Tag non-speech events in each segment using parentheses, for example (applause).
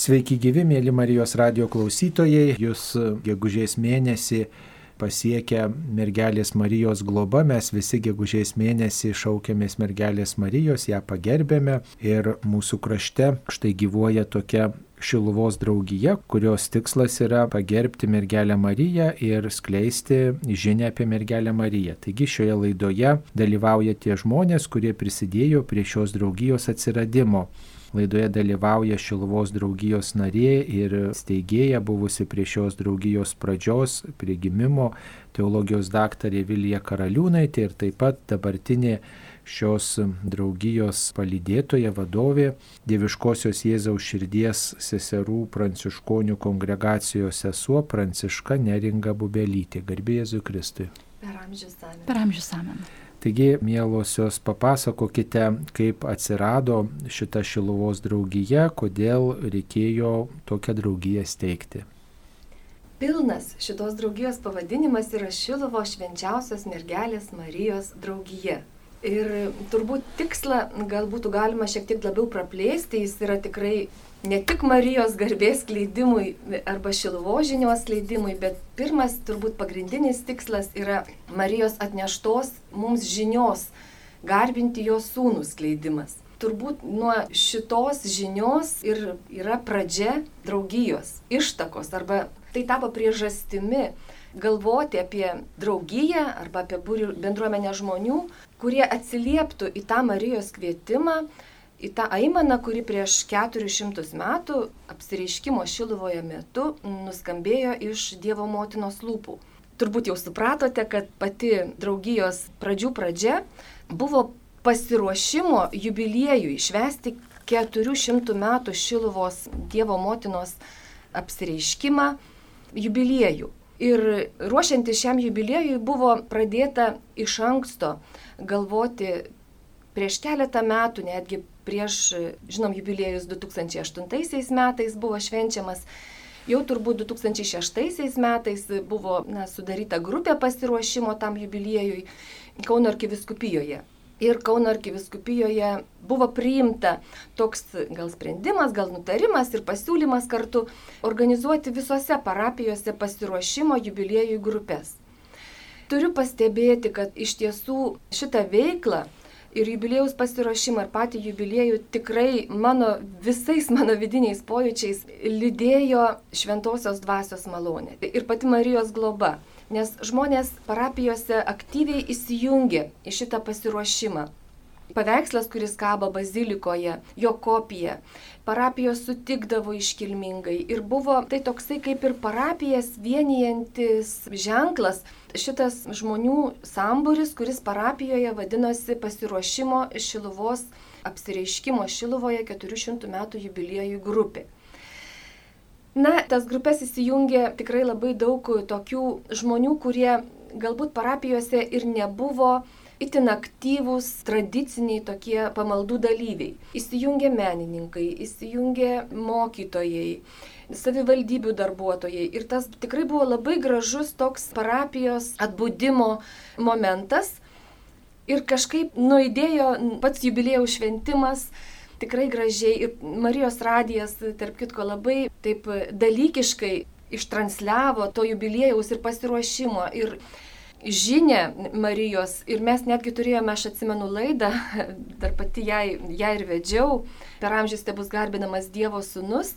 Sveiki gyvi, mėly Marijos radio klausytojai. Jūs gegužės mėnesį pasiekę mergelės Marijos globa, mes visi gegužės mėnesį šaukėmės mergelės Marijos, ją pagerbėme ir mūsų krašte štai gyvuoja tokia Šiluvos draugija, kurios tikslas yra pagerbti mergelę Mariją ir skleisti žinę apie mergelę Mariją. Taigi šioje laidoje dalyvauja tie žmonės, kurie prisidėjo prie šios draugijos atsiradimo. Laidoje dalyvauja Šiluvos draugijos narė ir steigėja buvusi prie šios draugijos pradžios, prie gimimo, teologijos daktarė Vilija Karaliūnaitė ir taip pat dabartinė šios draugijos palydėtoja, vadovė, Dieviškosios Jėzaus širdies seserų pranciškonių kongregacijos sesuo Pranciška Neringa Bubelytė. Garbė Jėzui Kristui. Per amžius amen. Per amžius amen. Taigi, mielosios, papasakokite, kaip atsirado šita Šiluvos draugija, kodėl reikėjo tokią draugiją steigti. Pilnas šitos draugijos pavadinimas yra Šiluvo švenčiausios mergelės Marijos draugija. Ir turbūt tikslą gal būtų galima šiek tiek labiau praplėsti, jis yra tikrai ne tik Marijos garbės kleidimui arba Šiluvo žinios kleidimui, bet pirmas turbūt pagrindinis tikslas yra Marijos atneštos mums žinios, garbinti jos sūnų skleidimas. Turbūt nuo šitos žinios ir yra pradžia draugijos, ištakos arba tai tapo priežastimi galvoti apie draugiją arba apie būrių bendruomenę žmonių, kurie atsilieptų į tą Marijos kvietimą, į tą aimaną, kuri prieš 400 metų apsireiškimo Šiluvoje metu nuskambėjo iš Dievo motinos lūpų. Turbūt jau supratote, kad pati draugijos pradžių pradžia buvo pasiruošimo jubiliejui švesti 400 metų Šiluvos Dievo motinos apsireiškimą jubiliejų. Ir ruošiantis šiam jubiliejui buvo pradėta iš anksto galvoti prieš keletą metų, netgi prieš, žinom, jubiliejus 2008 metais buvo švenčiamas. Jau turbūt 2006 metais buvo na, sudaryta grupė pasiruošimo tam jubiliejui Kauno arkiviskupijoje ir Kauno arkiviskupijoje buvo priimta toks gal sprendimas, gal nutarimas ir pasiūlymas kartu organizuoti visose parapijose pasiruošimo jubiliejui grupės. Turiu pastebėti, kad iš tiesų šitą veiklą ir jubiliejus pasiruošimą ir patį jubiliejų tikrai mano visais mano vidiniais pojūčiais lydėjo šventosios dvasios malonė ir pati Marijos globa nes žmonės parapijose aktyviai įsijungė į šitą pasiruošimą. Paveikslas, kuris kabo bazilikoje, jo kopija, parapijos sutikdavo iškilmingai ir buvo tai toksai kaip ir parapijas vienijantis ženklas, šitas žmonių samburis, kuris parapijoje vadinosi pasiruošimo Šiluvos apsireiškimo Šiluvoje 400 metų jubiliejų grupė. Na, tas grupės įsijungė tikrai labai daug tokių žmonių, kurie galbūt parapijose ir nebuvo itin aktyvūs tradiciniai tokie pamaldų dalyviai. Įsijungė menininkai, įsijungė mokytojai, savivaldybių darbuotojai. Ir tas tikrai buvo labai gražus toks parapijos atbūdimo momentas. Ir kažkaip nuėdėjo pats jubilėjų šventimas, tikrai gražiai ir Marijos radijas, tarp kitko, labai taip dalykiškai ištransliavo to jubiliejaus ir pasiruošimo. Ir žinę Marijos ir mes netgi turėjome, aš atsimenu laidą, (laughs) dar pati ją, ją ir vedžiau, per amžius te bus garbinamas Dievo sūnus.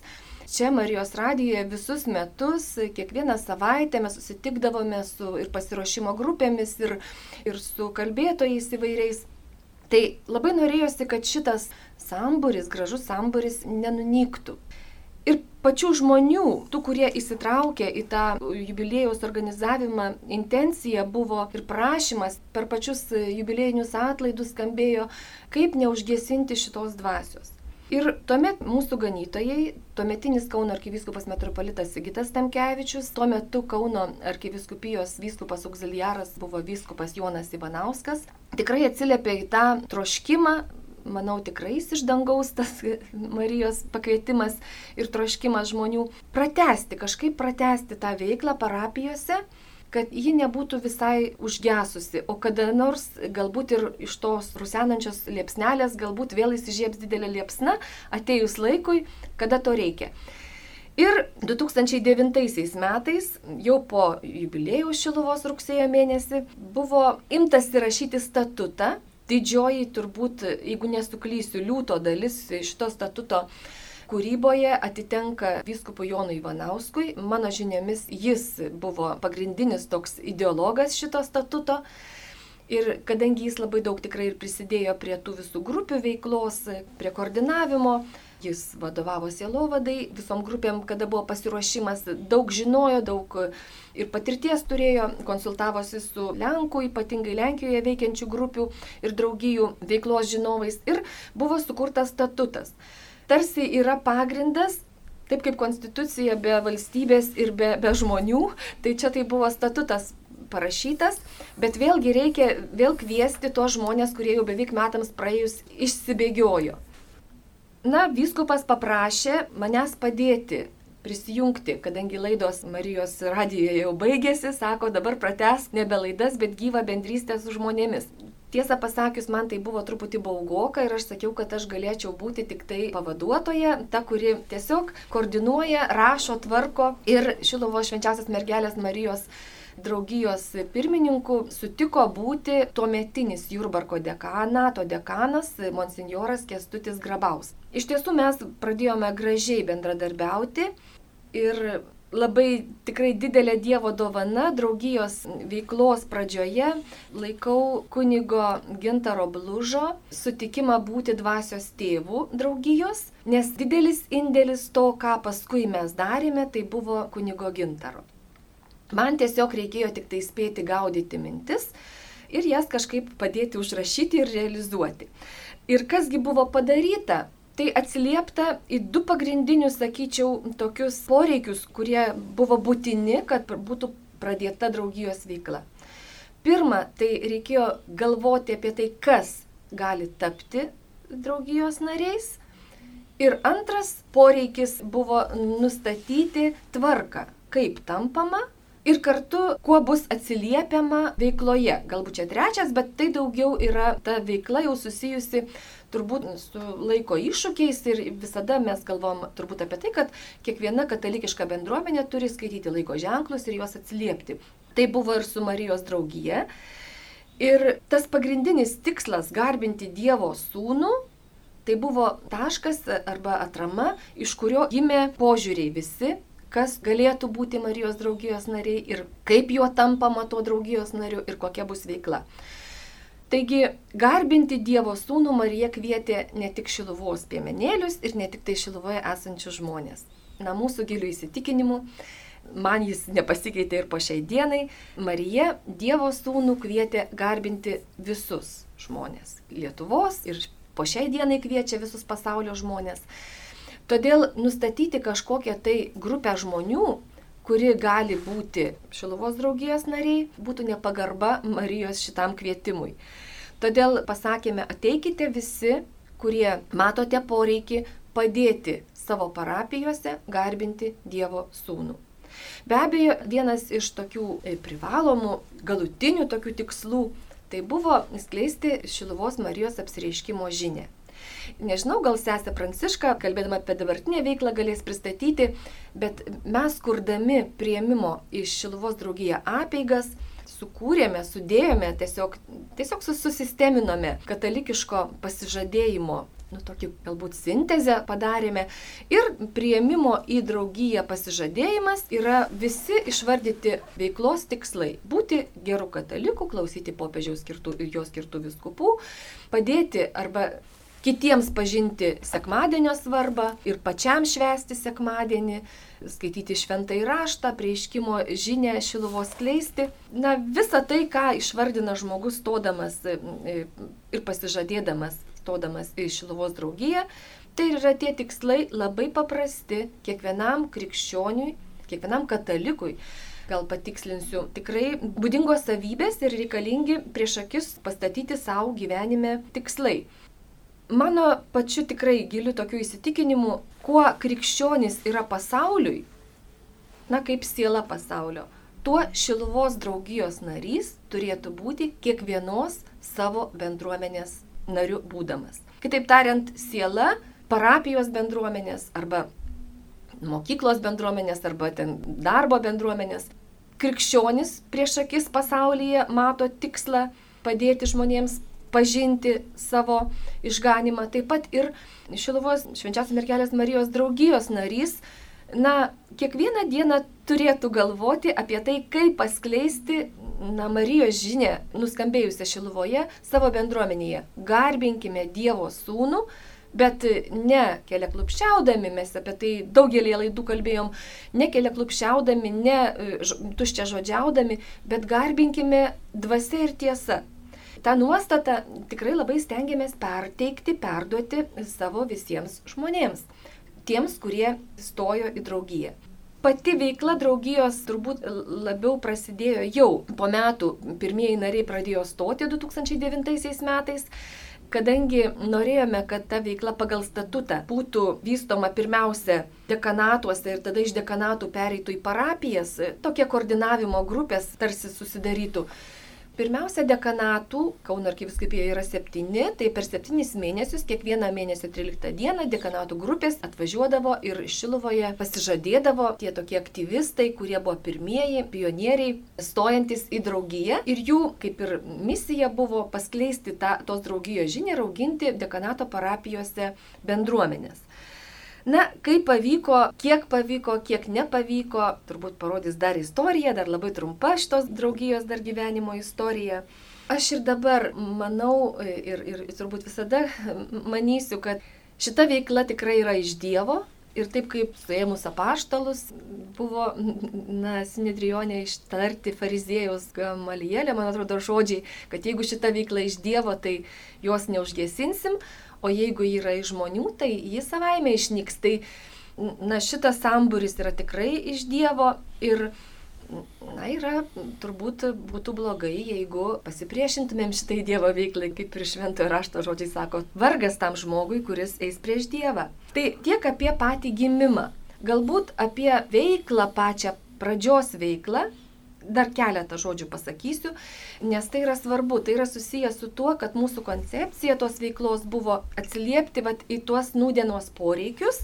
Čia Marijos radijoje visus metus, kiekvieną savaitę mes susitikdavome su ir pasiruošimo grupėmis, ir, ir su kalbėtojais įvairiais. Tai labai norėjosi, kad šitas samburis, gražus samburis nenunyktų. Ir pačių žmonių, tų, kurie įsitraukė į tą jubilėjaus organizavimą, intencija buvo ir prašymas per pačius jubilėjinius atlaidus skambėjo, kaip neužgesinti šitos dvasios. Ir tuomet mūsų ganytojai, tuometinis Kauno arkivyskupas metropolitas Sigitas Tamkevičius, tuo metu Kauno arkiviskupijos vyskupas auxiliaras buvo vyskupas Jonas Ivanauskas, tikrai atsiliepė į tą troškimą manau, tikrai iš dangaus tas (laughs) Marijos pakvietimas ir troškimas žmonių pratesti, kažkaip pratesti tą veiklą parapijose, kad ji nebūtų visai užgesusi, o kada nors galbūt ir iš tos rusenančios liepsnelės galbūt vėl įsižiebs didelė liepsna, atėjus laikui, kada to reikia. Ir 2009 metais, jau po jubilėjų Šiluvos rugsėjo mėnesį, buvo imtas įrašyti statutą. Didžioji turbūt, jeigu nesuklysiu, liūto dalis šito statuto kūryboje atitenka vyskupui Jonui Ivanauskui. Mano žiniomis jis buvo pagrindinis toks ideologas šito statuto. Ir kadangi jis labai daug tikrai ir prisidėjo prie tų visų grupių veiklos, prie koordinavimo, jis vadovavo sielovadai, visom grupėm, kada buvo pasiruošimas, daug žinojo, daug ir patirties turėjo, konsultavosi su Lenkų, ypatingai Lenkijoje veikiančių grupių ir draugijų veiklos žinovais ir buvo sukurtas statutas tarsi yra pagrindas, taip kaip konstitucija be valstybės ir be, be žmonių, tai čia tai buvo statutas parašytas, bet vėlgi reikia vėl kviesti tos žmonės, kurie jau beveik metams praėjus išsibėgiojo. Na, vyskupas paprašė manęs padėti prisijungti, kadangi laidos Marijos radijoje jau baigėsi, sako, dabar prates nebe laidas, bet gyvą bendrystę su žmonėmis. Tiesą pasakius, man tai buvo truputį baugoka ir aš sakiau, kad aš galėčiau būti tik tai pavaduotoja, ta, kuri tiesiog koordinuoja, rašo, tvarko ir Šilovo švenčiausias mergelės Marijos draugijos pirmininku sutiko būti tuometinis Jurbarko dekanato dekanas monsinjoras Kestutis Grabaus. Iš tiesų mes pradėjome gražiai bendradarbiauti ir labai tikrai didelė Dievo dovana draugijos veiklos pradžioje laikau kunigo Gintaro Blužo sutikimą būti dvasios tėvų draugijos, nes didelis indėlis to, ką paskui mes darėme, tai buvo kunigo Gintaro. Man tiesiog reikėjo tik tai spėti gaudyti mintis ir jas kažkaip padėti užrašyti ir realizuoti. Ir kasgi buvo padaryta, tai atsiliepta į du pagrindinius, sakyčiau, tokius poreikius, kurie buvo būtini, kad būtų pradėta draugijos veikla. Pirma, tai reikėjo galvoti apie tai, kas gali tapti draugijos nariais. Ir antras poreikis buvo nustatyti tvarką, kaip tampama ir kartu, kuo bus atsiliepiama veikloje. Galbūt čia trečias, bet tai daugiau yra ta veikla jau susijusi turbūt su laiko iššūkiais ir visada mes galvom turbūt apie tai, kad kiekviena katalikiška bendruomenė turi skaityti laiko ženklus ir juos atsiliepti. Tai buvo ir su Marijos draugija. Ir tas pagrindinis tikslas - garbinti Dievo sūnų, tai buvo taškas arba atrama, iš kurio gimė požiūriai visi, kas galėtų būti Marijos draugijos nariai ir kaip juo tampama to draugijos nariu ir kokia bus veikla. Taigi, garbinti Dievo sūnų Marija kvietė ne tik šiluvos piemenėlius ir ne tik tai šiluvoje esančius žmonės. Na, mūsų gilių įsitikinimų, man jis nepasikeitė ir po šiai dienai, Marija Dievo sūnų kvietė garbinti visus žmonės. Lietuvos ir po šiai dienai kviečia visus pasaulio žmonės. Todėl nustatyti kažkokią tai grupę žmonių, kuri gali būti Šiluvos draugijos nariai, būtų nepagarba Marijos šitam kvietimui. Todėl pasakėme, ateikite visi, kurie matote poreikį padėti savo parapijose garbinti Dievo sūnų. Be abejo, vienas iš tokių e, privalomų, galutinių tokių tikslų tai buvo skleisti Šiluvos Marijos apsireiškimo žinę. Nežinau, gal sesė Pranciška, kalbėdama apie dabartinę veiklą, galės pristatyti, bet mes kurdami prieimimo iš Šiluvos draugiją apeigas, sukūrėme, sudėjome, tiesiog, tiesiog susisteminome katalikiško pasižadėjimo nu, tokį galbūt sintezę padarėme. Ir prieimimo į draugiją pasižadėjimas yra visi išvardyti veiklos tikslai. Būti gerų katalikų, klausyti popiežiaus skirtų ir jos skirtų viskupų, padėti arba kitiems pažinti sekmadienio svarbą ir pačiam švęsti sekmadienį, skaityti šventą įraštą, prieiškimo žinę šiluvos kleisti. Na, visa tai, ką išvardina žmogus stodamas e, ir pasižadėdamas stodamas į šiluvos draugiją, tai yra tie tikslai labai paprasti kiekvienam krikščioniui, kiekvienam katalikui gal patikslinsiu, tikrai būdingos savybės ir reikalingi prieš akis pastatyti savo gyvenime tikslai mano pačiu tikrai giliu tokių įsitikinimų, kuo krikščionis yra pasauliui, na kaip siela pasaulio, tuo Šiluvos draugijos narys turėtų būti kiekvienos savo bendruomenės nariu būdamas. Kitaip tariant, siela parapijos bendruomenės arba mokyklos bendruomenės arba ten darbo bendruomenės. Krikščionis prieš akis pasaulyje mato tikslą padėti žmonėms pažinti savo išganimą. Taip pat ir Šiluvos švenčiausios mergelės Marijos draugijos narys, na, kiekvieną dieną turėtų galvoti apie tai, kaip paskleisti na, Marijos žinę nuskambėjusią Šiluvoje savo bendruomenėje. Garbinkime Dievo sūnų, Bet ne kelia klupščiaudami, mes apie tai daugelį laidų kalbėjom, ne kelia klupščiaudami, ne e, tuščia žodžiaudami, bet garbinkime dvasia ir tiesa. Ta nuostata tikrai labai stengiamės perteikti, perduoti savo visiems žmonėms, tiems, kurie stojo į draugiją. Pati veikla draugijos turbūt labiau prasidėjo jau po metų, pirmieji nariai pradėjo stoti 2009 metais kadangi norėjome, kad ta veikla pagal statutą būtų vystoma pirmiausia dekanatuose ir tada iš dekanatų pereitų į parapijas, tokie koordinavimo grupės tarsi susidarytų. Pirmiausia, dekanatų, Kauno arkiviskupija yra septyni, tai per septynis mėnesius, kiekvieną mėnesio 13 dieną dekanatų grupės atvažiuodavo ir Šilovoje pasižadėdavo tie tokie aktyvistai, kurie buvo pirmieji pionieriai, stojantis į draugiją. Ir jų, kaip ir misija, buvo paskleisti tą, tos draugijos žinią ir auginti dekanato parapijose bendruomenės. Na, kaip pavyko, kiek pavyko, kiek nepavyko, turbūt parodys dar istorija, dar labai trumpa šitos draugijos dar gyvenimo istorija. Aš ir dabar manau ir, ir turbūt visada manysiu, kad šita veikla tikrai yra iš Dievo. Ir taip kaip suėmus apaštalus buvo, na, Sinedrionė ištarti fariziejus Gamalielė, man atrodo, žodžiai, kad jeigu šita veikla iš Dievo, tai jos neužgesinsim, o jeigu yra iš žmonių, tai jis savaime išnyks. Tai na, šitas samburis yra tikrai iš Dievo ir na, yra, turbūt būtų blogai, jeigu pasipriešintumėm šitai Dievo veiklai, kaip ir šventojo rašto žodžiai sako, vargas tam žmogui, kuris eis prieš Dievą. Tai tiek apie patį gimimą. Galbūt apie veiklą pačią, pradžios veiklą, dar keletą žodžių pasakysiu, nes tai yra svarbu, tai yra susijęs su tuo, kad mūsų koncepcija tos veiklos buvo atsiliepti vat, į tuos nūdienos poreikius.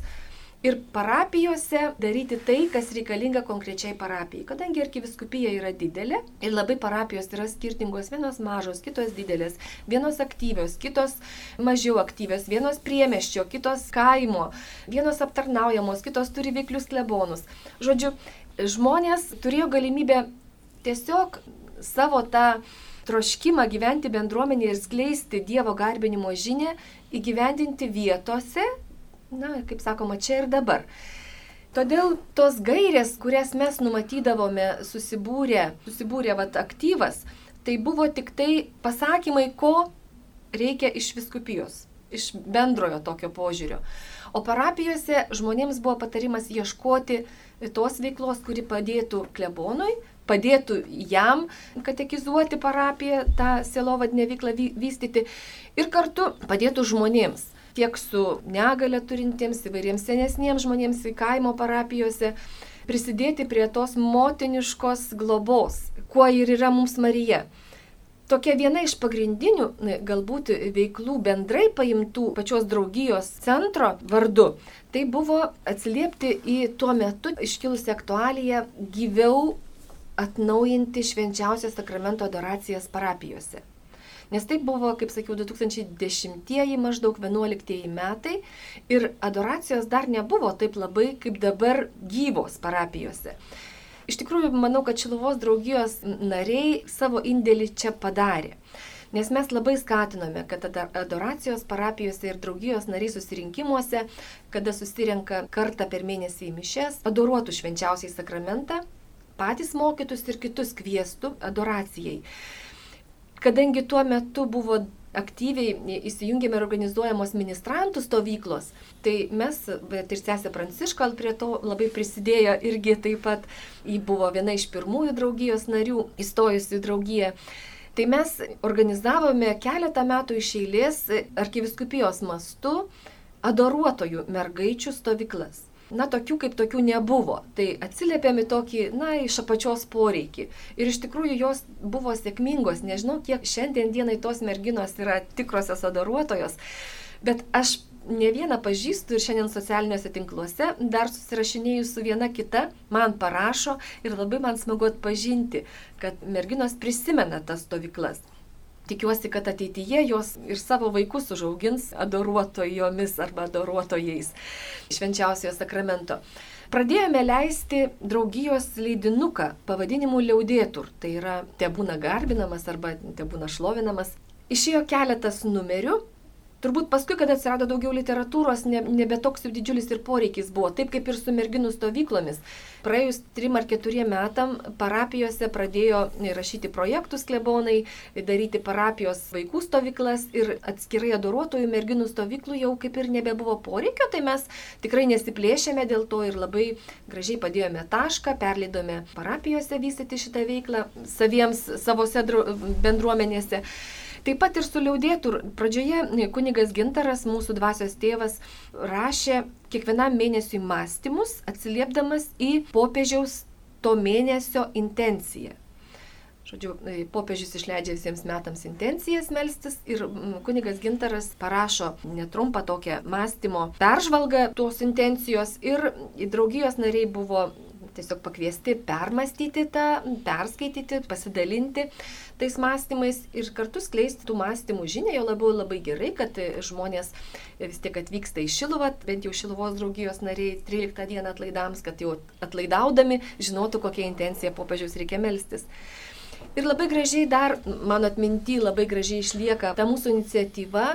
Ir parapijose daryti tai, kas reikalinga konkrečiai parapijai. Kadangi arkiviskupija yra didelė ir labai parapijos yra skirtingos, vienos mažos, kitos didelės, vienos aktyvios, kitos mažiau aktyvios, vienos priemeščio, kitos kaimo, vienos aptarnaujamos, kitos turi veiklius klebonus. Žodžiu, žmonės turėjo galimybę tiesiog savo tą troškimą gyventi bendruomenėje ir skleisti Dievo garbinimo žinę įgyvendinti vietose, na, kaip sakoma, čia ir dabar. Todėl tos gairės, kurias mes numatydavome susibūrę, susibūrę vat, aktyvas, tai buvo tik tai pasakymai, ko reikia iš viskupijos, iš bendrojo tokio požiūrio. O parapijose žmonėms buvo patarimas ieškoti tos veiklos, kuri padėtų klebonui, padėtų jam katekizuoti parapiją, tą selovadinę veiklą vystyti ir kartu padėtų žmonėms tiek su negale turintiems įvairiems senesniems žmonėms į kaimo parapijose prisidėti prie tos motiniškos globos, kuo ir yra mums Marija. Tokia viena iš pagrindinių galbūt veiklų bendrai paimtų pačios draugijos centro vardu, tai buvo atsiliepti į tuo metu iškilusią aktualiją gyviau atnaujinti švenčiausią sakramento adoracijas parapijose. Nes tai buvo, kaip sakiau, 2010 maždaug 11 metai ir adoracijos dar nebuvo taip labai kaip dabar gyvos parapijose. Iš tikrųjų, manau, kad Šiluvos draugijos nariai savo indėlį čia padarė. Nes mes labai skatinome, kad adoracijos parapijose ir draugijos nariai susirinkimuose, kada susirenka kartą per mėnesį į mišes, adoruotų švenčiausiai sakramentą patys mokytus ir kitus kvieštų adoracijai. Kadangi tuo metu buvo aktyviai įsijungėme organizuojamos ministrantų stovyklos, tai mes, bet ir sesė Pranciška prie to labai prisidėjo irgi taip pat, ji buvo viena iš pirmųjų draugijos narių įstojusių draugiją. Tai mes organizavome keletą metų iš eilės arkiviskupijos mastu adoruotojų mergaičių stovyklas. Na, tokių kaip tokių nebuvo. Tai atsiliepėm į tokį, na, iš apačios poreikį. Ir iš tikrųjų jos buvo sėkmingos. Nežinau, kiek šiandien dienai tos merginos yra tikrosios adoruotojos. Bet aš ne vieną pažįstu ir šiandien socialiniuose tinkluose dar susirašinėjau su viena kita, man parašo ir labai man smagu atpažinti, kad merginos prisimena tas stovyklas. Tikiuosi, kad ateityje jos ir savo vaikus užaugins adoruotojomis arba adoruotojais švenčiausiojo sakramento. Pradėjome leisti draugijos leidinuką pavadinimu Liaudėtur, tai yra te būna garbinamas arba te būna šlovinamas. Išėjo keletas numerių Turbūt paskui, kada atsirado daugiau literatūros, ne, nebe toks jau didžiulis ir poreikis buvo, taip kaip ir su merginų stovyklomis. Praėjus trim ar keturiem metam parapijose pradėjo rašyti projektus klebonai, daryti parapijos vaikų stovyklas ir atskirai adoruotojų merginų stovyklų jau kaip ir nebebuvo poreikio, tai mes tikrai nesiplėšėme dėl to ir labai gražiai padėjome tašką, perleidome parapijose vystyti šitą veiklą saviems savose bendruomenėse. Taip pat ir su liaudėtų. Pradžioje kunigas Gintaras, mūsų dvasios tėvas, rašė kiekvienam mėnesiui mąstymus, atsiliepdamas į popiežiaus to mėnesio intenciją. Žodžiu, e, popiežius išleidžia visiems metams intencijas melstis ir kunigas Gintaras parašo netrumpą tokią mąstymo peržvalgą tos intencijos ir draugijos nariai buvo tiesiog pakviesti permastyti tą, perskaityti, pasidalinti tais mąstymais ir kartu skleisti tų mąstymų žinią, jo labiau labai gerai, kad žmonės vis tiek atvyksta į Šiluvą, bent jau Šiluvos draugijos nariai 13 dieną atlaidams, kad jau atlaidaudami žinotų, kokia intencija popiežiaus reikia melstis. Ir labai gražiai dar, mano atminty, labai gražiai išlieka ta mūsų iniciatyva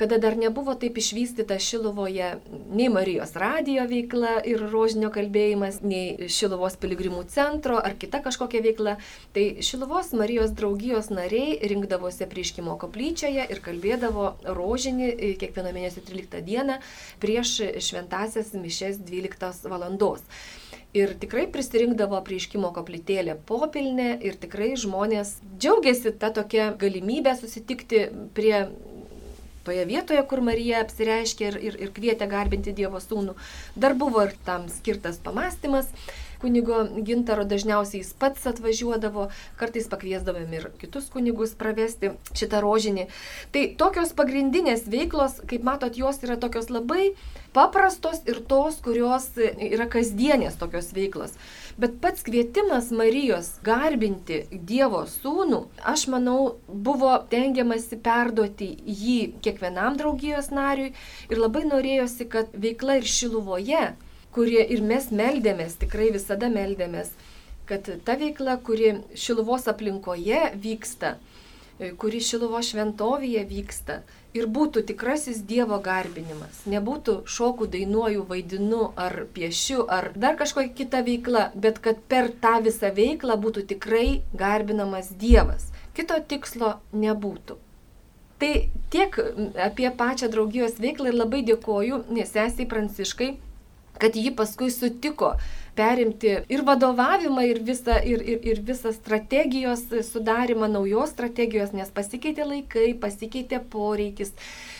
kada dar nebuvo taip išvystyta Šilovoje nei Marijos radijo veikla ir rožinio kalbėjimas, nei Šilovos piligrimų centro ar kita kažkokia veikla, tai Šilovos Marijos draugijos nariai rinkdavosi prieškimo koplyčioje ir kalbėdavo rožinį kiekvieną mėnesio 13 dieną prieš šventasias mišes 12 valandos. Ir tikrai prisirinkdavo prieškimo koplytėlę popilnę ir tikrai žmonės džiaugiasi tą tokią galimybę susitikti prie toje vietoje, kur Marija apsireiškė ir, ir, ir kvietė garbinti Dievo sūnų. Dar buvo ir tam skirtas pamastymas. Kunigo gintaro dažniausiai jis pats atvažiuodavo, kartais pakviesdavome ir kitus kunigus pravesti šitą rožinį. Tai tokios pagrindinės veiklos, kaip matot, jos yra tokios labai paprastos ir tos, kurios yra kasdienės tokios veiklos. Bet pats kvietimas Marijos garbinti Dievo sūnų, aš manau, buvo tengiamasi perduoti jį kiekvienam draugijos nariui ir labai norėjosi, kad veikla ir šiluvoje, kurie ir mes meldėmės, tikrai visada meldėmės, kad ta veikla, kuri šiluvos aplinkoje vyksta, kuri šiluvo šventovėje vyksta, ir būtų tikrasis Dievo garbinimas. Nebūtų šokų, dainuoju, vaidinu ar piešiu ar dar kažkokia kita veikla, bet kad per tą visą veiklą būtų tikrai garbinamas Dievas. Kito tikslo nebūtų. Tai tiek apie pačią draugijos veiklą ir labai dėkoju sesiai Pranciškai, kad ji paskui sutiko perimti ir vadovavimą, ir visą, ir, ir, ir visą strategijos sudarimą, naujos strategijos, nes pasikeitė laikai, pasikeitė poreikis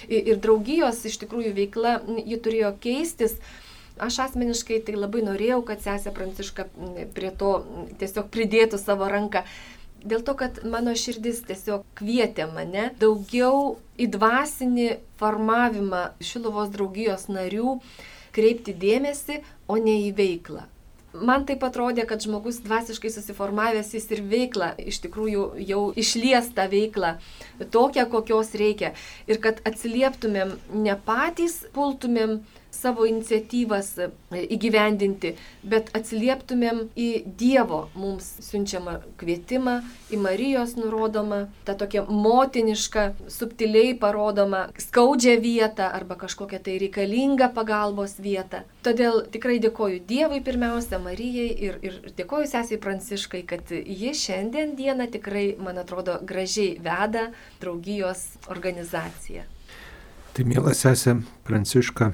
ir, ir draugijos iš tikrųjų veikla, ji turėjo keistis. Aš asmeniškai tai labai norėjau, kad sesė Pranciška prie to tiesiog pridėtų savo ranką. Dėl to, kad mano širdis tiesiog kvietė mane daugiau į dvasinį formavimą Šilovos draugijos narių kreipti dėmesį, o ne į veiklą man taip atrodė, kad žmogus dvasiškai susiformavęs jis ir veiklą iš tikrųjų jau išlies tą veiklą tokią, kokios reikia. Ir kad atsilieptumėm ne patys, pultumėm savo iniciatyvas e, įgyvendinti, bet atsilieptumėm į Dievo mums siunčiamą kvietimą, į Marijos nurodomą, tą tokią motinišką, subtiliai parodomą, skaudžią vietą arba kažkokią tai reikalingą pagalbos vietą. Todėl tikrai dėkoju Dievui pirmiausia, Marijai ir, ir dėkoju sesiai Pranciškai, kad ji šiandien dieną tikrai, man atrodo, gražiai veda draugijos organizaciją. Tai mielas sesė Pranciška,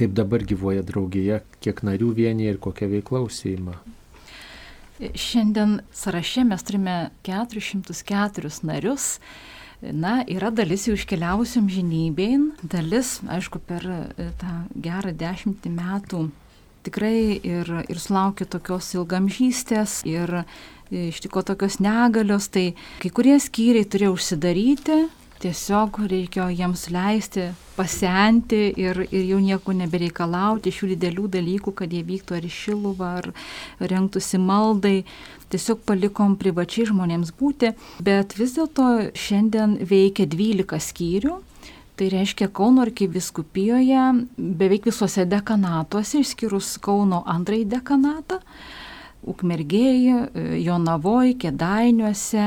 kaip dabar gyvoja draugija, kiek narių vienyje ir kokia veikla užsieima. Šiandien sąraše mes turime 404 narius. Na, yra dalis jau iškeliausiam žinybėn, dalis, aišku, per e, tą gerą dešimtį metų tikrai ir, ir sulaukė tokios ilgamžystės, ir ištiko tokios negalios, tai kai kurie skyriai turėjo užsidaryti, tiesiog reikėjo jiems leisti pasenti ir, ir jau nieko nebereikalauti šių didelių dalykų, kad jie vyktų ar į šiluvą, ar rengtųsi maldai. Tiesiog palikom privačiai žmonėms būti, bet vis dėlto šiandien veikia 12 skyrių. Tai reiškia Kauno arkiviskupijoje beveik visuose dekanatuose, išskyrus Kauno antrąjį dekanatą, Ukmergėje, Jonavoje, Kedainiuose,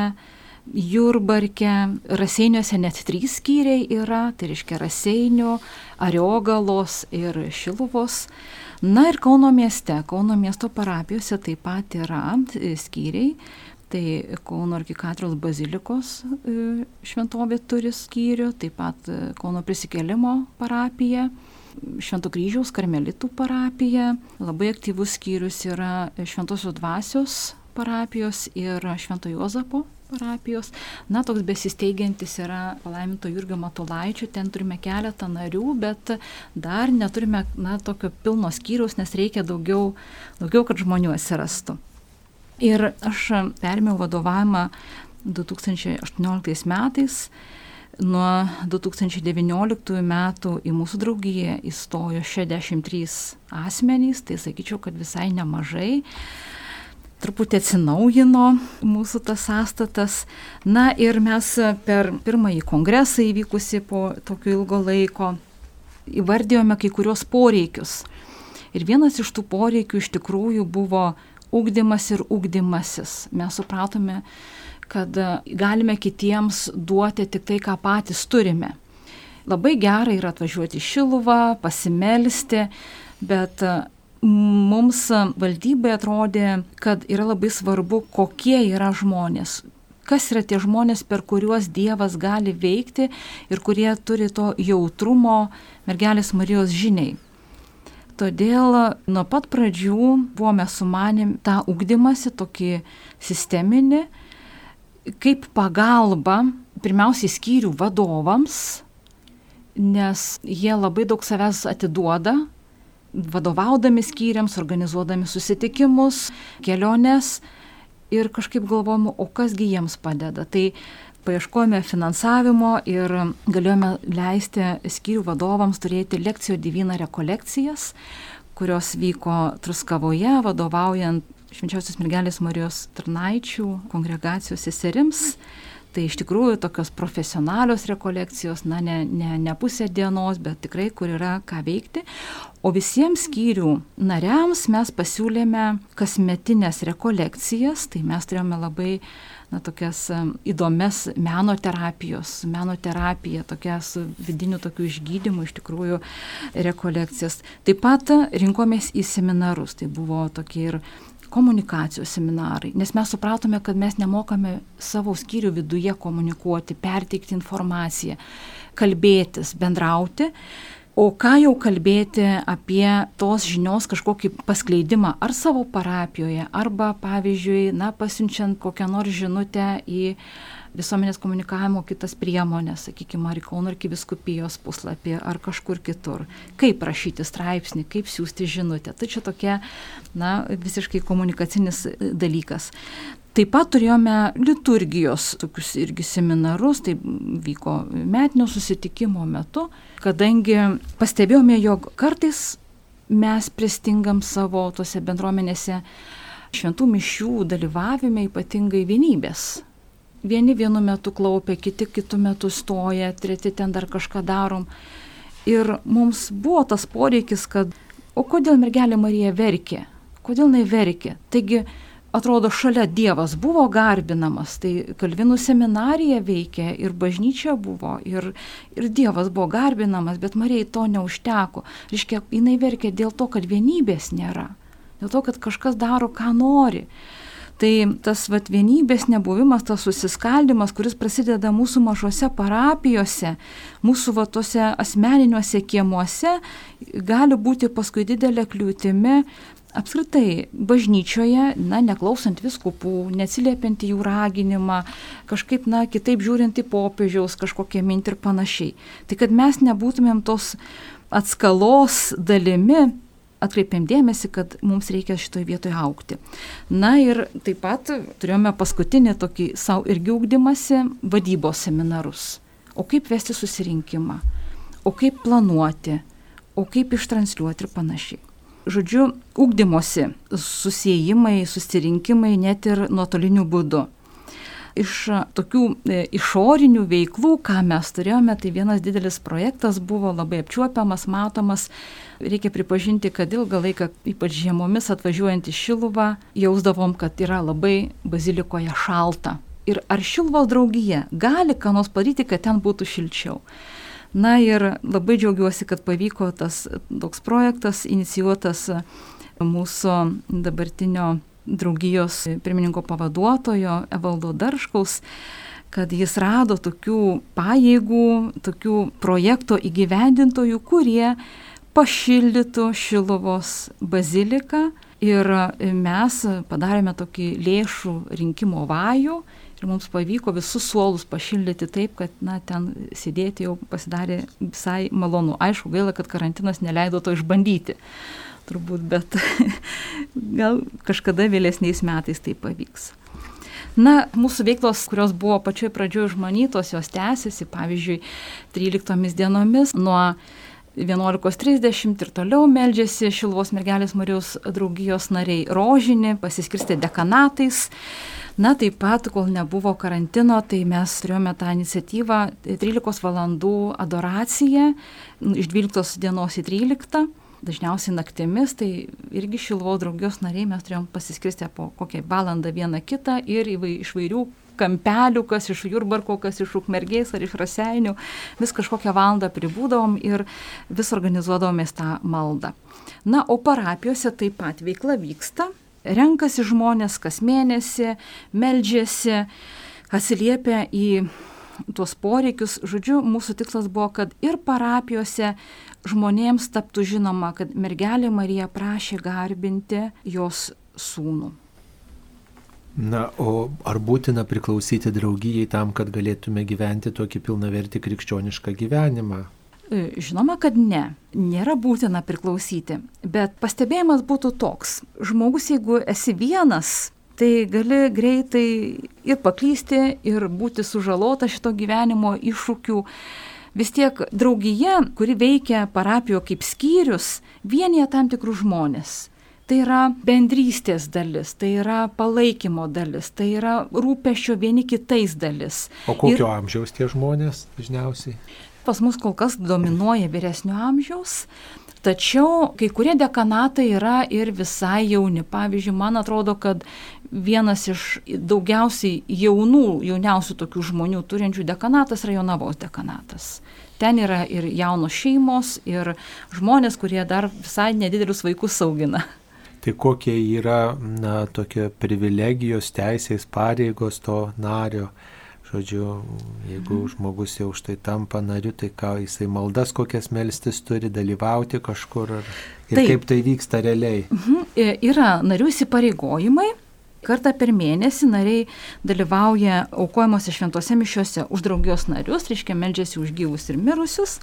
Jurbarke, Raseiniuose net trys skyriai yra, tai reiškia Raseinių, Ariogalos ir Šiluvos. Na ir Kauno mieste, Kauno miesto parapijose taip pat yra skyriai. Tai Kauno arkikatrijos bazilikos e, šventovė turi skyrių, taip pat e, Kauno prisikėlimo parapija. Švento kryžiaus karmelitų parapija. Labai aktyvus skyrius yra Šventosios dvasios parapijos ir Švento Jozapo parapijos. Na, toks besisteigiantis yra palaiminto Jurgio Matulaičio, ten turime keletą narių, bet dar neturime, na, tokio pilno skyriaus, nes reikia daugiau, daugiau kad žmonių atsirastų. Ir aš perėmiau vadovavimą 2018 metais. Nuo 2019 metų į mūsų draugiją įstojo 63 asmenys, tai sakyčiau, kad visai nemažai truputį atsinaujino mūsų tas sąstatas. Na ir mes per pirmąjį kongresą įvykusi po tokio ilgo laiko įvardėjome kai kurios poreikius. Ir vienas iš tų poreikių iš tikrųjų buvo ugdymas ir ugdymasis. Mes supratome, kad galime kitiems duoti tik tai, ką patys turime. Labai gerai yra atvažiuoti į Šiluvą, pasimelsti, bet mums valdybai atrodė, kad yra labai svarbu, kokie yra žmonės, kas yra tie žmonės, per kuriuos Dievas gali veikti ir kurie turi to jautrumo mergelės Marijos žiniai. Todėl nuo pat pradžių buvome sumanėm tą ugdymasi tokį sisteminį, kaip pagalba, pirmiausiai skyrių vadovams, nes jie labai daug savęs atiduoda vadovaudami skyriams, organizuodami susitikimus, keliones ir kažkaip galvom, o kasgi jiems padeda. Tai paieškojome finansavimo ir galėjome leisti skyrių vadovams turėti lekcijų divina rekolekcijas, kurios vyko Truskavoje, vadovaujant Švenčiausios mergelės Marijos Tarnaičių kongregacijos seserims. Mm Tai iš tikrųjų tokios profesionalios rekolekcijos, na, ne, ne, ne pusė dienos, bet tikrai kur yra ką veikti. O visiems skyrių nariams mes pasiūlėme kasmetinės rekolekcijas, tai mes turėjome labai na, tokias įdomias meno terapijos, meno terapija, tokia su vidiniu tokiu išgydymu iš tikrųjų rekolekcijas. Taip pat rinkomės į seminarus, tai buvo tokie ir komunikacijos seminarai, nes mes supratome, kad mes nemokame savo skyrių viduje komunikuoti, perteikti informaciją, kalbėtis, bendrauti. O ką jau kalbėti apie tos žinios kažkokį paskleidimą ar savo parapijoje, arba pavyzdžiui, na, pasiunčiant kokią nors žinutę į visuomenės komunikavimo kitas priemonės, sakykime, ar į Kauno arkiviskupijos puslapį, ar kažkur kitur. Kaip rašyti straipsnį, kaip siūsti žinutę. Tai čia tokia, na, visiškai komunikacinis dalykas. Taip pat turėjome liturgijos tokius irgi seminarus, tai vyko metinio susitikimo metu, kadangi pastebėjome, jog kartais mes pristingam savo tose bendruomenėse šventų mišių dalyvavime ypatingai vienybės vieni vienu metu klaupia, kiti kitų metų stoja, treti ten dar kažką darom. Ir mums buvo tas poreikis, kad o kodėl mergelė Marija verkė? Kodėl jinai verkė? Taigi, atrodo, šalia Dievas buvo garbinamas, tai Kalvinų seminarija veikė ir bažnyčia buvo, ir, ir Dievas buvo garbinamas, bet Marijai to neužteko. Reiškia, jinai verkė dėl to, kad vienybės nėra, dėl to, kad kažkas daro, ką nori. Tai tas vat, vienybės nebuvimas, tas susiskaldimas, kuris prasideda mūsų mažose parapijose, mūsų va, tose asmeniniuose kiemuose, gali būti paskui didelė kliūtimi apskritai bažnyčioje, na, neklausant viskupų, neatsiliepiant jų raginimą, kažkaip, na, kitaip žiūrint į popiežiaus kažkokią mintį ir panašiai. Tai kad mes nebūtumėm tos atskalos dalimi, atkreipėm dėmesį, kad mums reikia šitoje vietoje aukti. Na ir taip pat turėjome paskutinį tokį savo irgi ūkdymasi vadybos seminarus. O kaip vesti susirinkimą, o kaip planuoti, o kaip ištransliuoti ir panašiai. Žodžiu, ūkdymosi susijimai, susirinkimai net ir nuotoliniu būdu iš tokių e, išorinių veiklų, ką mes turėjome, tai vienas didelis projektas buvo labai apčiuopiamas, matomas. Reikia pripažinti, kad ilgą laiką, ypač žiemomis atvažiuojant į Šiluvą, jausdavom, kad yra labai bazilikoje šalta. Ir ar Šiluvos draugija gali ką nors padaryti, kad ten būtų šilčiau? Na ir labai džiaugiuosi, kad pavyko tas toks projektas inicijuotas mūsų dabartinio draugijos pirmininko pavaduotojo Evaldo Darškaus, kad jis rado tokių pajėgų, tokių projekto įgyvendintojų, kurie pašildytų Šilovos baziliką ir mes padarėme tokį lėšų rinkimo vajų ir mums pavyko visus suolus pašildyti taip, kad na, ten sėdėti jau pasidarė visai malonu. Aišku, gaila, kad karantinas neleido to išbandyti turbūt, bet (laughs) gal kažkada vėlesniais metais tai pavyks. Na, mūsų veiklos, kurios buvo pačioj pradžioje užmanytos, jos tęsiasi, pavyzdžiui, 13 dienomis nuo 11.30 ir toliau meldžiasi Šilvos mergelės Marijos draugijos nariai rožinį, pasiskirstė dekanatais. Na, taip pat, kol nebuvo karantino, tai mes turėjome tą iniciatyvą 13 valandų adoraciją iš 12 dienos į 13 dažniausiai naktimis, tai irgi Šilvo draugijos nariai mes turėjom pasiskirstę po kokią valandą vieną kitą ir iš vairių kampelių, kas iš Jurbarko, kas iš Ukmergės ar iš Raseinių, vis kažkokią valandą pribūdavom ir vis organizuodavomės tą maldą. Na, o parapijose taip pat veikla vyksta, renkasi žmonės kas mėnesį, meldžiasi, atsiliepia į tuos poreikius. Žodžiu, mūsų tikslas buvo, kad ir parapijose žmonėms taptų žinoma, kad mergelė Marija prašė garbinti jos sūnų. Na, o ar būtina priklausyti draugijai tam, kad galėtume gyventi tokį pilnavertį krikščionišką gyvenimą? E, žinoma, kad ne, nėra būtina priklausyti, bet pastebėjimas būtų toks. Žmogus, jeigu esi vienas, tai gali greitai ir paklysti, ir būti sužalota šito gyvenimo iššūkių vis tiek draugija, kuri veikia parapijo kaip skyrius, vienyje tam tikrus žmonės. Tai yra bendrystės dalis, tai yra palaikymo dalis, tai yra rūpešio vieni kitais dalis. O kokio Ir... amžiaus tie žmonės dažniausiai? Pas mus kol kas dominuoja vyresnio amžiaus, Tačiau kai kurie dekanatai yra ir visai jauni. Pavyzdžiui, man atrodo, kad vienas iš daugiausiai jaunų, jauniausių tokių žmonių turinčių dekanatas yra Jonavos dekanatas. Ten yra ir jaunos šeimos, ir žmonės, kurie dar visai nedidelius vaikus augina. Tai kokie yra, na, tokie privilegijos, teisės, pareigos to nario Žodžiu, jeigu mhm. žmogus jau už tai tampa nariu, tai ką jisai maldas kokias melstis turi, dalyvauti kažkur ar, ir Taip. kaip tai vyksta realiai. Mhm. E, yra narių įsipareigojimai. Kartą per mėnesį nariai dalyvauja aukojimuose šventose mišiuose už draugijos narius, reiškia meldžiasi už gyvus ir mirusius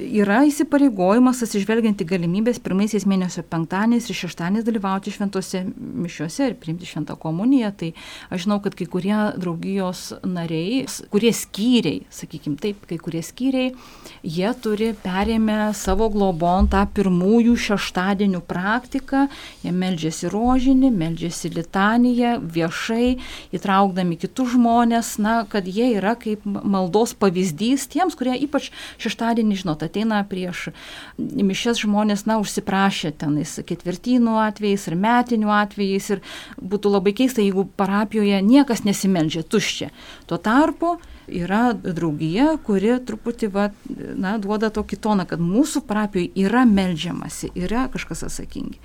yra įsipareigojimas atsižvelgiant į galimybės pirmaisiais mėnesio penktadieniais ir šeštadieniais dalyvauti šventose mišiuose ir priimti šventą komuniją. Tai aš žinau, kad kai kurie draugijos nariai, kurie skyriai, sakykime taip, kai kurie skyriai, jie turi perėmę savo globon tą pirmųjų šeštadienių praktiką, jie meldžiasi rožinį, meldžiasi litaniją viešai, įtraukdami kitus žmonės, na, kad jie yra kaip maldos pavyzdys tiems, kurie ypač šeštadienį, žinot, ateina prieš mišes žmonės, na, užsiprašė tenais ketvirtynų atvejais ir metinių atvejais ir būtų labai keista, jeigu parapijoje niekas nesimeldžia tuščia. Tuo tarpu yra draugija, kuri truputį va, na, duoda tokį toną, kad mūsų parapijoje yra meldžiamasi, yra kažkas atsakingi.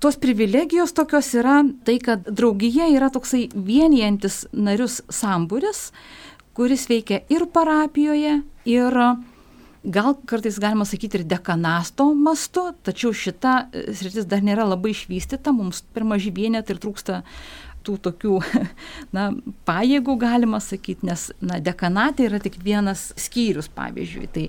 Tos privilegijos tokios yra tai, kad draugija yra toksai vienijantis narius sambūris, kuris veikia ir parapijoje, ir gal kartais galima sakyti ir dekanasto mastu, tačiau šita e, sritis dar nėra labai išvystyta, mums per maži vienetai ir trūksta tų tokių, (laughs) na, pajėgų galima sakyti, nes, na, dekanatė yra tik vienas skyrius, pavyzdžiui. Tai,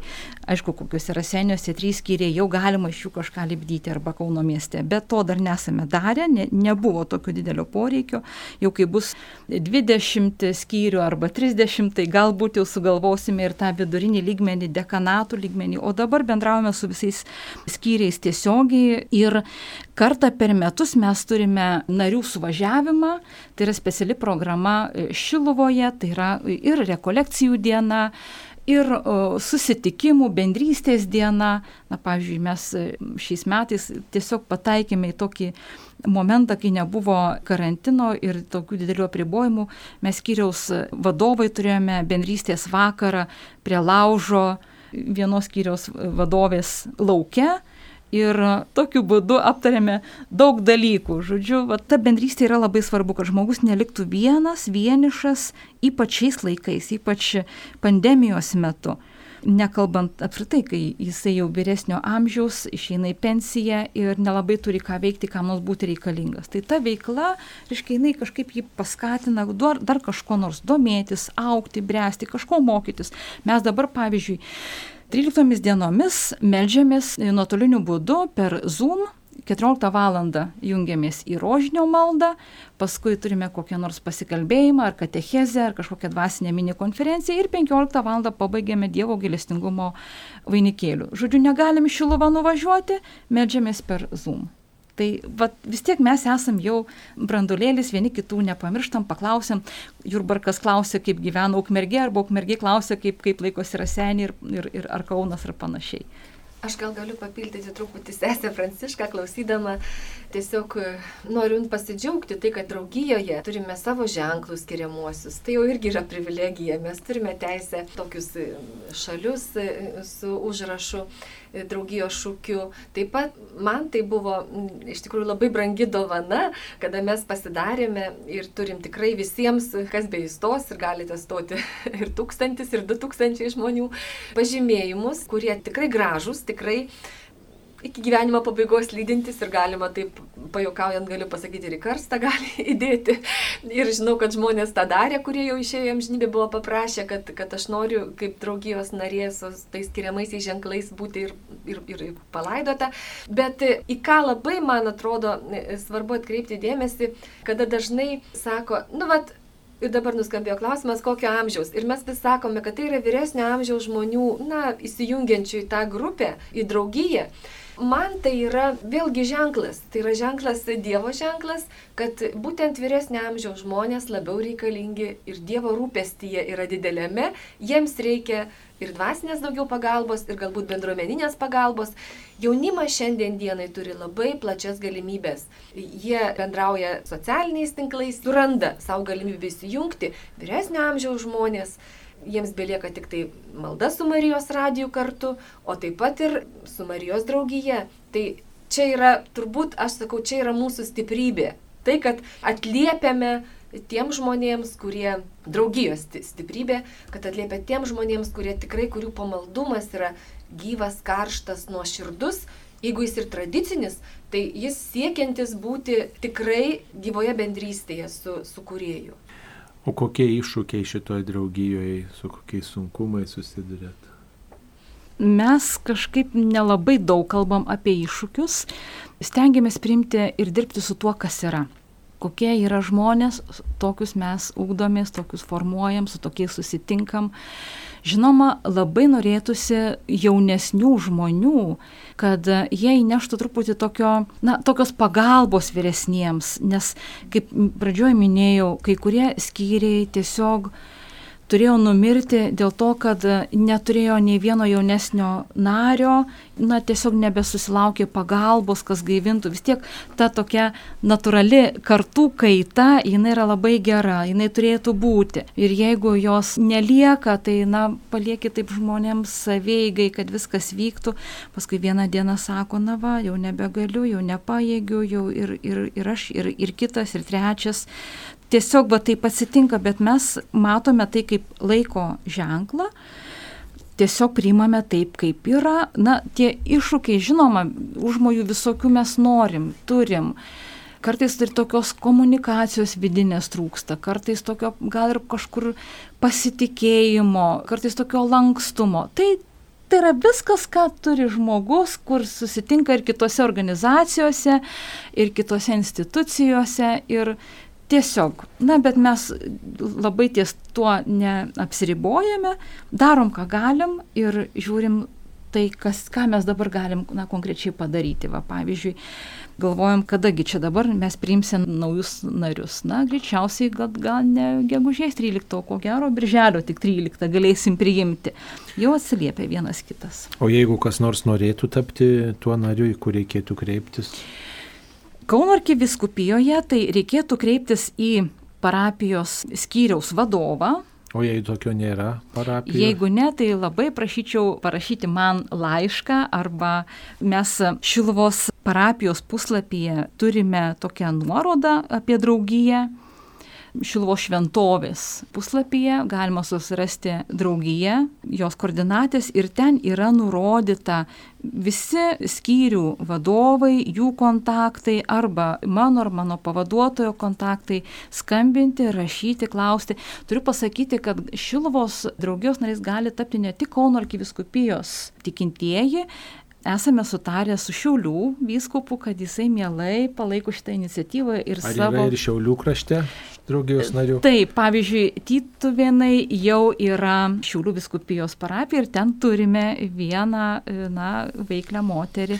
aišku, kokiuose raseniuose trys skyriai jau galima iš jų kažką lipdyti arba Kauno mieste, bet to dar nesame darę, ne, nebuvo tokio didelio poreikio. Jau kai bus 20 skyrių arba 30, tai galbūt jau sugalvosime ir tą vidurinį lygmenį, dekanatų lygmenį, o dabar bendraujame su visais skyriais tiesiogiai ir kartą per metus mes turime narių suvažiavimą, tai yra speciali programa Šiluvoje, tai yra ir rekolekcijų diena, ir susitikimų, bendrystės diena. Na, pavyzdžiui, mes šiais metais tiesiog pataikėme į tokį momentą, kai nebuvo karantino ir tokių didelių apribojimų. Mes skyriaus vadovai turėjome bendrystės vakarą prie laužo vienos skyriaus vadovės laukia. Ir tokiu būdu aptarėme daug dalykų. Žodžiu, va, ta bendrystė yra labai svarbu, kad žmogus neliktų vienas, vienišas, ypač šiais laikais, ypač pandemijos metu nekalbant apskritai, kai jisai jau vyresnio amžiaus, išeina į pensiją ir nelabai turi ką veikti, kam nors būti reikalingas. Tai ta veikla, reiškia, jinai kažkaip jį paskatina dar, dar kažko nors domėtis, aukti, bręsti, kažko mokytis. Mes dabar, pavyzdžiui, 13 dienomis melžiamės nuotoliniu būdu per Zoom 14 val. jungiamės į rožinio maldą, paskui turime kokią nors pasikalbėjimą ar katechezę ar kažkokią dvasinę mini konferenciją ir 15 val. pabaigėme Dievo gilestingumo vainikėlių. Žodžiu, negalim Šiluvą nuvažiuoti, medžiamės per Zoom. Tai vat, vis tiek mes esam jau brandulėlis, vieni kitų nepamirštam, paklausim. Jurbarkas klausė, kaip gyvena Ukmergė, arba Ukmergė klausė, kaip, kaip laikosi Rasenė ir, ir, ir ar Kaunas ar panašiai. Aš gal galiu papildyti truputį sesę Prancišką, klausydama. Tiesiog e, noriu pasidžiaugti tai, kad draugijoje turime savo ženklus skiriamuosius. Tai jau irgi yra privilegija. Mes turime teisę tokius e, šalius e, su užrašu draugijos šūkiu. Taip pat man tai buvo iš tikrųjų labai brangi dovana, kada mes pasidarėme ir turim tikrai visiems, kas be įstos ir galite stoti (laughs) ir tūkstantis, ir du tūkstančiai žmonių pažymėjimus, kurie tikrai gražus, tikrai iki gyvenimo pabaigos lydintis ir galima taip, pajokaujant galiu pasakyti, ir į karstą gali (laughs) įdėti. Ir žinau, kad žmonės tą darė, kurie jau išėjo amžinybė, buvo paprašę, kad, kad aš noriu kaip draugijos narės, tais skiriamaisiais ženklais būti ir, ir, ir palaidota. Bet į ką labai, man atrodo, svarbu atkreipti dėmesį, kada dažnai sako, nu, vat, Ir dabar nuskambėjo klausimas, kokio amžiaus. Ir mes vis sakome, kad tai yra vyresnio amžiaus žmonių, na, įsijungiančių į tą grupę, į draugiją. Man tai yra vėlgi ženklas, tai yra ženklas Dievo ženklas, kad būtent vyresnio amžiaus žmonės labiau reikalingi ir Dievo rūpestyje yra didelėme, jiems reikia ir dvasinės daugiau pagalbos, ir galbūt bendruomeninės pagalbos. Jaunimas šiandien dienai turi labai plačias galimybės. Jie bendrauja socialiniais tinklais, suranda savo galimybę įsijungti vyresnio amžiaus žmonės jiems belieka tik tai malda su Marijos radiju kartu, o taip pat ir su Marijos draugija. Tai čia yra, turbūt, aš sakau, čia yra mūsų stiprybė. Tai, kad atliepiame tiem žmonėms, kurie draugijos stiprybė, kad atliepia tiem žmonėms, kurie tikrai, kurių pamaldumas yra gyvas, karštas, nuoširdus, jeigu jis ir tradicinis, tai jis siekiantis būti tikrai gyvoje bendrystėje su, su kurėju. O kokie iššūkiai šitoje draugijoje, su kokiais sunkumais susidurėt? Mes kažkaip nelabai daug kalbam apie iššūkius, stengiamės priimti ir dirbti su tuo, kas yra kokie yra žmonės, tokius mes ugdomės, tokius formuojam, su tokiais susitinkam. Žinoma, labai norėtųsi jaunesnių žmonių, kad jie įneštų truputį tokio, na, tokios pagalbos vyresniems, nes, kaip pradžioje minėjau, kai kurie skyriai tiesiog turėjo numirti dėl to, kad neturėjo nei vieno jaunesnio nario, na tiesiog nebesusilaukė pagalbos, kas gaivintų. Vis tiek ta tokia natūrali kartų kaita, jinai yra labai gera, jinai turėtų būti. Ir jeigu jos nelieka, tai, na, palieki taip žmonėms saveigai, kad viskas vyktų. Paskui vieną dieną sako, na va, jau nebegaliu, jau nepajėgiu, jau ir, ir, ir aš, ir, ir kitas, ir trečias tiesiog va taip atsitinka, bet mes matome tai kaip laiko ženklą, tiesiog priimame taip, kaip yra. Na, tie iššūkiai, žinoma, užmojų visokių mes norim, turim. kartais ir tokios komunikacijos vidinės trūksta, kartais tokio gal ir kažkur pasitikėjimo, kartais tokio lankstumo. Tai Tai yra viskas, ką turi žmogus, kur susitinka ir kitose organizacijose, ir kitose institucijose. Ir tiesiog, na, bet mes labai ties tuo neapsiribojame, darom, ką galim ir žiūrim tai, kas, ką mes dabar galim na, konkrečiai padaryti. Va, pavyzdžiui, galvojam, kadagi čia dabar mes priimsim naujus narius. Na, greičiausiai, gal, gal ne gegužės 13, o ko gero, birželio tik 13 galėsim priimti. Jau atsiliepia vienas kitas. O jeigu kas nors norėtų tapti tuo nariu, į kur reikėtų kreiptis? Kauno arkiviskupijoje tai reikėtų kreiptis į parapijos skyriaus vadovą, O jei tokio nėra parapijoje? Jeigu ne, tai labai prašyčiau parašyti man laišką arba mes Šilvos parapijos puslapyje turime tokią nuorodą apie draugiją Šilvo šventovės puslapyje galima susirasti draugiją, jos koordinatės ir ten yra nurodyta visi skyrių vadovai, jų kontaktai arba mano ar mano pavaduotojo kontaktai, skambinti, rašyti, klausti. Turiu pasakyti, kad Šilvos draugijos narys gali tapti ne tik Kauno arkiviskupijos tikintieji, esame sutarę su Šiaulių vyskupu, kad jisai mielai palaiko šitą iniciatyvą ir Ar savo... Yra ir Šiaulių krašte draugijos narių? Taip, pavyzdžiui, Tytuvėnai jau yra Šiaulių viskupijos parapija ir ten turime vieną, na, veiklę moterį.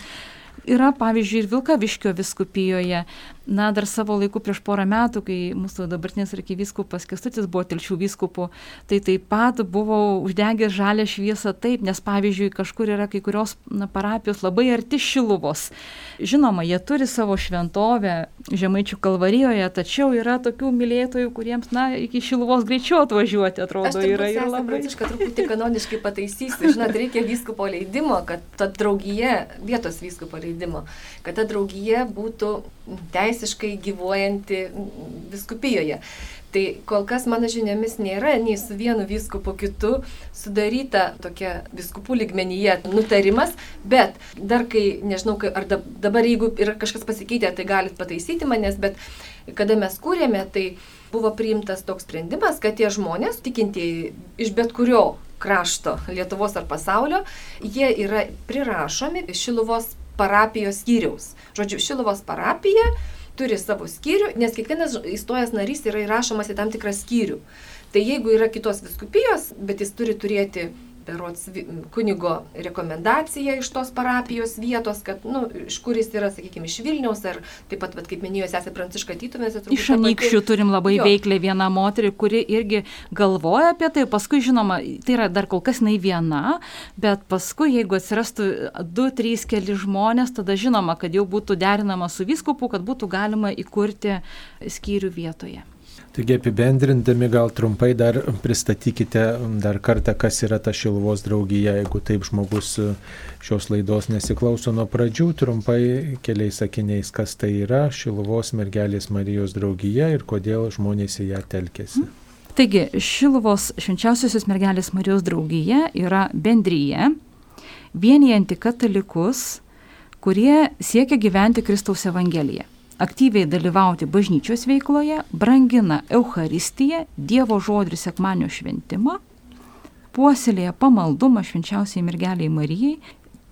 Yra, pavyzdžiui, ir Vilkaviškio viskupijoje na, dar savo laiku prieš porą metų, kai mūsų dabartinis arkivyskupas Kestutis buvo telšių vyskupų, tai taip pat buvo uždegęs žalę šviesą taip, nes pavyzdžiui, kažkur yra kai kurios na, parapijos labai arti Šiluvos. Žinoma, jie turi savo šventovę Žemaičių kalvarijoje, tačiau yra tokių mylėtojų, kuriems, na, iki Šiluvos greičiau atvažiuoti, atrodo, yra ir labai. Aš truputį kanoniškai pataisysiu, žinot, reikia vyskupo leidimo, kad ta draugija, vietos vyskupo leidimo, kad ta draugija būtų teisiškai gyvuojanti viskupijoje. Tai kol kas mano žiniomis nėra nei su vienu vyskupu kitu sudaryta tokia viskupų ligmenyje nutarimas, bet dar kai, nežinau, ar dabar jeigu yra kažkas pasikeitę, tai galit pataisyti manęs, bet kada mes kūrėme, tai buvo priimtas toks sprendimas, kad tie žmonės, tikintieji iš bet kurio krašto Lietuvos ar pasaulio, jie yra prirašomi Šiluvos parapijos skyriaus. Žodžiu, Šilovos parapija turi savo skyrių, nes kiekvienas įstojęs narys yra įrašomas į tam tikrą skyrių. Tai jeigu yra kitos viskupijos, bet jis turi turėti berots kunigo rekomendacija iš tos parapijos vietos, kad, nu, iš kur jis yra, sakykime, iš Vilniaus, ar taip pat, vat, kaip minėjo, esate Pranciška Tytumėse. Iš anykščių turim labai jo. veiklę vieną moterį, kuri irgi galvoja apie tai, paskui, žinoma, tai yra dar kol kas nei viena, bet paskui, jeigu atsirastų du, trys, keli žmonės, tada žinoma, kad jau būtų derinama su viskupu, kad būtų galima įkurti skyrių vietoje. Taigi apibendrindami gal trumpai dar pristatykite dar kartą, kas yra ta Šilvos draugija, jeigu taip žmogus šios laidos nesiklauso nuo pradžių, trumpai keliais sakiniais, kas tai yra Šilvos mergelės Marijos draugija ir kodėl žmonės į ją telkėsi. Taigi, Šilvos švenčiausiosios mergelės Marijos draugija yra bendryje, vienijanti katalikus, kurie siekia gyventi Kristaus Evangeliją aktyviai dalyvauti bažnyčios veikloje, brangina Eucharistiją, Dievo žodžių sekmanio šventimą, puoselėja pamaldumą švenčiausiai mergeliai Marijai,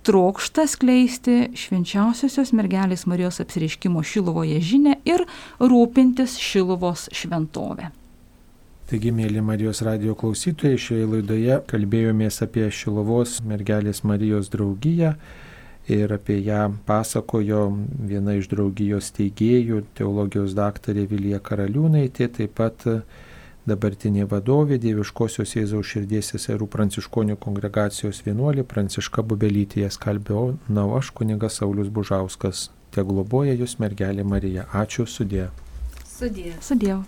trokšta skleisti švenčiausiosios mergelės Marijos apsireiškimo Šilovoje žinę ir rūpintis Šilovos šventovę. Taigi, mėly Marijos radio klausytojai, šioje laidoje kalbėjomės apie Šilovos mergelės Marijos draugiją ir apie ją pasakojo viena iš draugijos teigėjų, teologijos daktarė Vilija Karaliūnaitė, taip pat dabartinė vadovė Dieviškosios Jėzaus širdies seserų pranciškonių kongregacijos vienuolė Pranciška Bubelytė, jas kalbėjau, na, aš kunigas Saulis Bužauskas. Te globoja jūs mergelė Marija. Ačiū sudė. Sudė. Sudėjau.